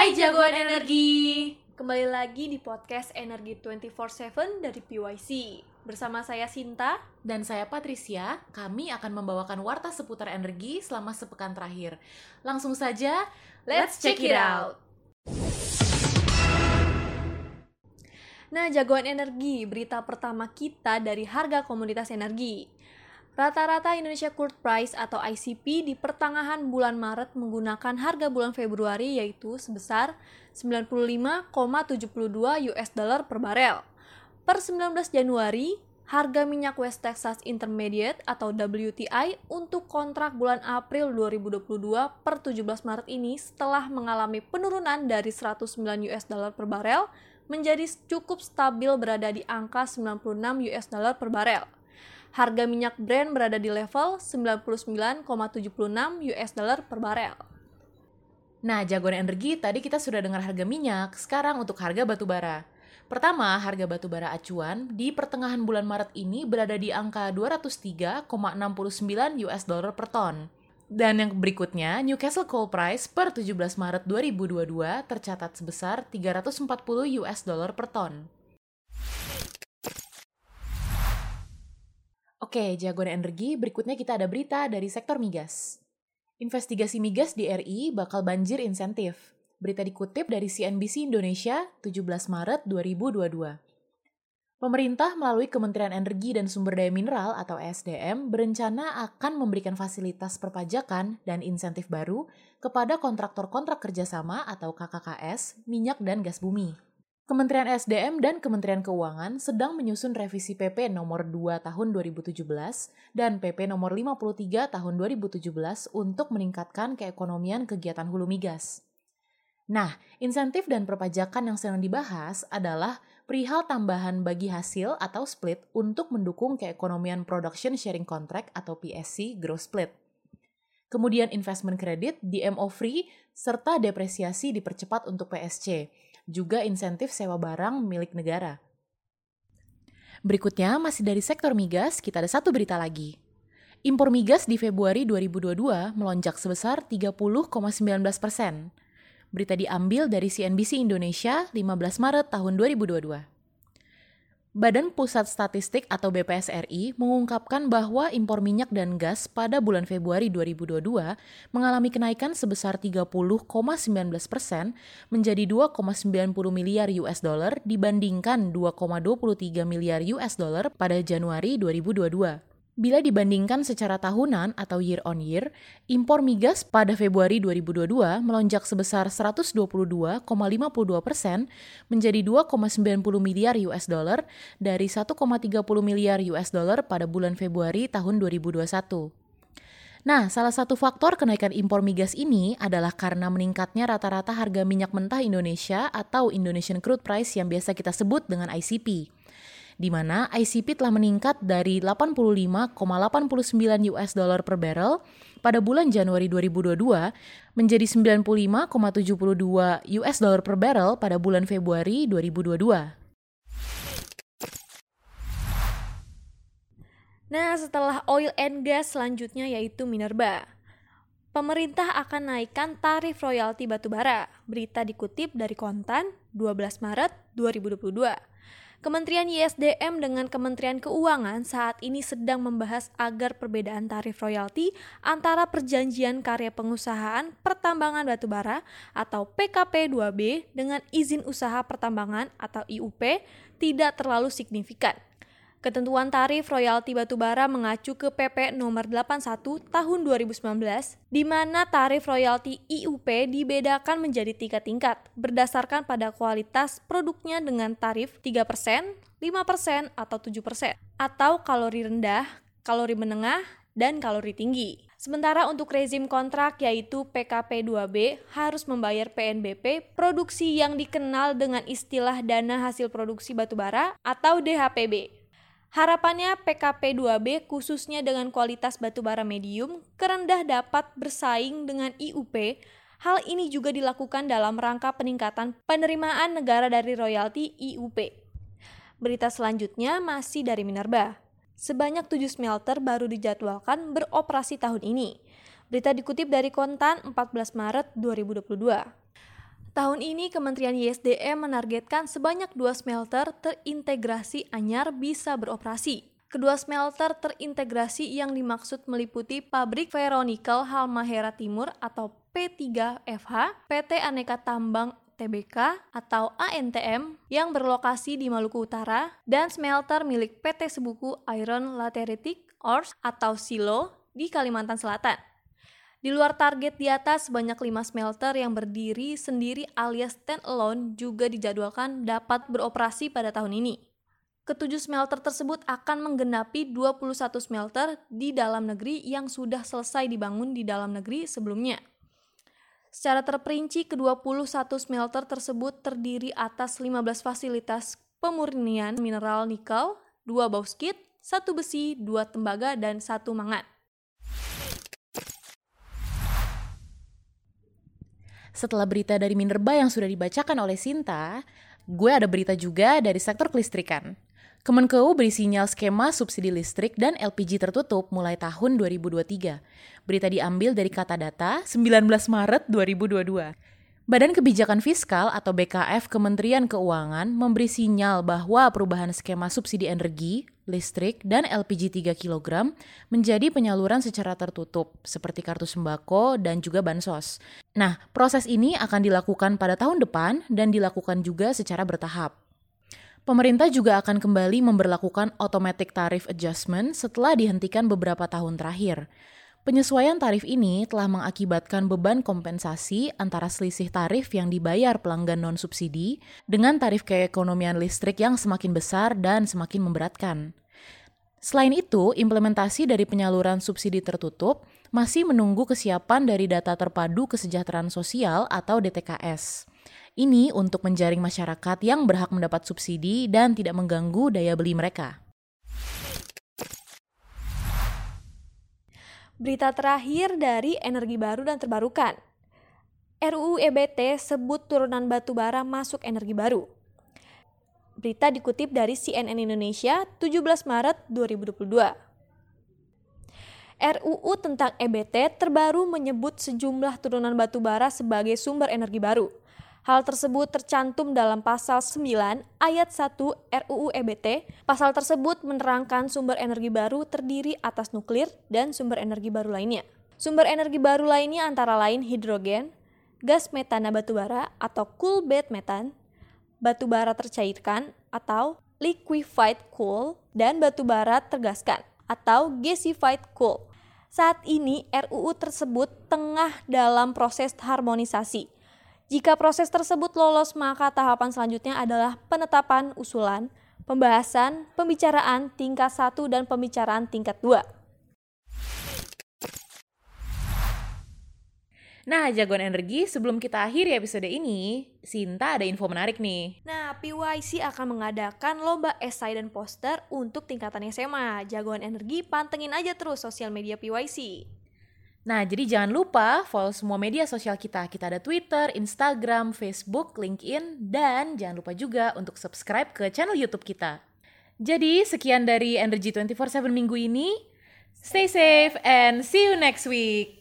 Hai jagoan energi. Kembali lagi di podcast Energi 24/7 dari PYC. Bersama saya Sinta Dan saya Patricia, kami akan membawakan warta seputar energi selama sepekan terakhir. Langsung saja, let's check it out. Nah, jagoan energi, berita pertama kita dari harga komoditas energi. Rata-rata Indonesia Crude Price atau ICP di pertengahan bulan Maret menggunakan harga bulan Februari yaitu sebesar 95,72 US dollar per barel. Per 19 Januari, harga minyak West Texas Intermediate atau WTI untuk kontrak bulan April 2022 per 17 Maret ini setelah mengalami penurunan dari 109 US dollar per barel menjadi cukup stabil berada di angka 96 US dollar per barel harga minyak Brent berada di level 99,76 US dollar per barel. Nah, jagoan energi tadi kita sudah dengar harga minyak, sekarang untuk harga batu bara. Pertama, harga batu bara acuan di pertengahan bulan Maret ini berada di angka 203,69 US dollar per ton. Dan yang berikutnya, Newcastle Coal Price per 17 Maret 2022 tercatat sebesar 340 US dollar per ton. Oke, jagoan energi, berikutnya kita ada berita dari sektor migas. Investigasi migas di RI bakal banjir insentif. Berita dikutip dari CNBC Indonesia, 17 Maret 2022. Pemerintah melalui Kementerian Energi dan Sumber Daya Mineral atau ESDM berencana akan memberikan fasilitas perpajakan dan insentif baru kepada kontraktor kontrak kerjasama atau KKKS, minyak dan gas bumi. Kementerian SDM dan Kementerian Keuangan sedang menyusun revisi PP nomor 2 tahun 2017 dan PP nomor 53 tahun 2017 untuk meningkatkan keekonomian kegiatan hulu migas. Nah, insentif dan perpajakan yang sedang dibahas adalah perihal tambahan bagi hasil atau split untuk mendukung keekonomian Production Sharing Contract atau PSC Growth Split. Kemudian investment credit, DMO free, serta depresiasi dipercepat untuk PSC juga insentif sewa barang milik negara. Berikutnya, masih dari sektor migas, kita ada satu berita lagi. Impor migas di Februari 2022 melonjak sebesar 30,19 persen. Berita diambil dari CNBC Indonesia 15 Maret tahun 2022. Badan Pusat Statistik atau BPS RI mengungkapkan bahwa impor minyak dan gas pada bulan Februari 2022 mengalami kenaikan sebesar 30,19 persen menjadi 2,90 miliar US dollar dibandingkan 2,23 miliar US dollar pada Januari 2022. Bila dibandingkan secara tahunan atau year on year, impor migas pada Februari 2022 melonjak sebesar 122,52 persen menjadi 2,90 miliar US dollar dari 1,30 miliar US dollar pada bulan Februari tahun 2021. Nah, salah satu faktor kenaikan impor migas ini adalah karena meningkatnya rata-rata harga minyak mentah Indonesia atau Indonesian Crude Price yang biasa kita sebut dengan ICP di mana ICP telah meningkat dari 85,89 US dollar per barrel pada bulan Januari 2022 menjadi 95,72 US dollar per barrel pada bulan Februari 2022. Nah, setelah oil and gas selanjutnya yaitu minerba. Pemerintah akan naikkan tarif royalti batubara. Berita dikutip dari Kontan 12 Maret 2022. Kementerian ISDM dengan Kementerian Keuangan saat ini sedang membahas agar perbedaan tarif royalti antara perjanjian karya pengusahaan pertambangan batubara atau PKP 2B dengan izin usaha pertambangan atau IUP tidak terlalu signifikan. Ketentuan tarif royalti batubara mengacu ke PP nomor 81 tahun 2019 di mana tarif royalti IUP dibedakan menjadi tiga tingkat berdasarkan pada kualitas produknya dengan tarif 3%, 5% atau 7% atau kalori rendah, kalori menengah, dan kalori tinggi. Sementara untuk rezim kontrak yaitu PKP 2B harus membayar PNBP produksi yang dikenal dengan istilah dana hasil produksi batubara atau DHPB Harapannya PKP 2B khususnya dengan kualitas batubara medium kerendah dapat bersaing dengan IUP. Hal ini juga dilakukan dalam rangka peningkatan penerimaan negara dari royalti IUP. Berita selanjutnya masih dari Minerba. Sebanyak 7 smelter baru dijadwalkan beroperasi tahun ini. Berita dikutip dari Kontan 14 Maret 2022. Tahun ini Kementerian ISDM menargetkan sebanyak dua smelter terintegrasi anyar bisa beroperasi. Kedua smelter terintegrasi yang dimaksud meliputi pabrik Ferronikel Halmahera Timur atau P3FH, PT Aneka Tambang TBK atau ANTM yang berlokasi di Maluku Utara dan smelter milik PT Sebuku Iron Lateritic Ores atau SILO di Kalimantan Selatan. Di luar target di atas, sebanyak 5 smelter yang berdiri sendiri alias stand-alone juga dijadwalkan dapat beroperasi pada tahun ini. Ketujuh smelter tersebut akan menggenapi 21 smelter di dalam negeri yang sudah selesai dibangun di dalam negeri sebelumnya. Secara terperinci, ke-21 smelter tersebut terdiri atas 15 fasilitas pemurnian mineral nikel, 2 bauxit, 1 besi, 2 tembaga, dan 1 mangan. Setelah berita dari Minerba yang sudah dibacakan oleh Sinta, gue ada berita juga dari sektor kelistrikan. Kemenkeu beri sinyal skema subsidi listrik dan LPG tertutup mulai tahun 2023. Berita diambil dari kata data 19 Maret 2022. Badan Kebijakan Fiskal atau BKF Kementerian Keuangan memberi sinyal bahwa perubahan skema subsidi energi, listrik, dan LPG 3 kg menjadi penyaluran secara tertutup seperti kartu sembako dan juga bansos. Nah, proses ini akan dilakukan pada tahun depan dan dilakukan juga secara bertahap. Pemerintah juga akan kembali memberlakukan automatic tariff adjustment setelah dihentikan beberapa tahun terakhir. Penyesuaian tarif ini telah mengakibatkan beban kompensasi antara selisih tarif yang dibayar pelanggan non-subsidi dengan tarif keekonomian listrik yang semakin besar dan semakin memberatkan. Selain itu, implementasi dari penyaluran subsidi tertutup masih menunggu kesiapan dari data terpadu kesejahteraan sosial atau DTKS. Ini untuk menjaring masyarakat yang berhak mendapat subsidi dan tidak mengganggu daya beli mereka. Berita terakhir dari energi baru dan terbarukan. RUU EBT sebut turunan batu bara masuk energi baru. Berita dikutip dari CNN Indonesia 17 Maret 2022. RUU tentang EBT terbaru menyebut sejumlah turunan batu bara sebagai sumber energi baru. Hal tersebut tercantum dalam pasal 9 ayat 1 RUU EBT. Pasal tersebut menerangkan sumber energi baru terdiri atas nuklir dan sumber energi baru lainnya. Sumber energi baru lainnya antara lain hidrogen, gas metana batubara atau cool bed metan, batubara tercairkan atau liquefied coal, dan batubara tergaskan atau gasified coal. Saat ini RUU tersebut tengah dalam proses harmonisasi jika proses tersebut lolos, maka tahapan selanjutnya adalah penetapan usulan, pembahasan, pembicaraan tingkat 1 dan pembicaraan tingkat 2. Nah, jagoan energi, sebelum kita akhiri episode ini, Sinta ada info menarik nih. Nah, PYC akan mengadakan lomba esai dan poster untuk tingkatan SMA. Jagoan energi, pantengin aja terus sosial media PYC. Nah, jadi jangan lupa follow semua media sosial kita. Kita ada Twitter, Instagram, Facebook, LinkedIn, dan jangan lupa juga untuk subscribe ke channel YouTube kita. Jadi, sekian dari Energy 24/7 minggu ini. Stay safe and see you next week.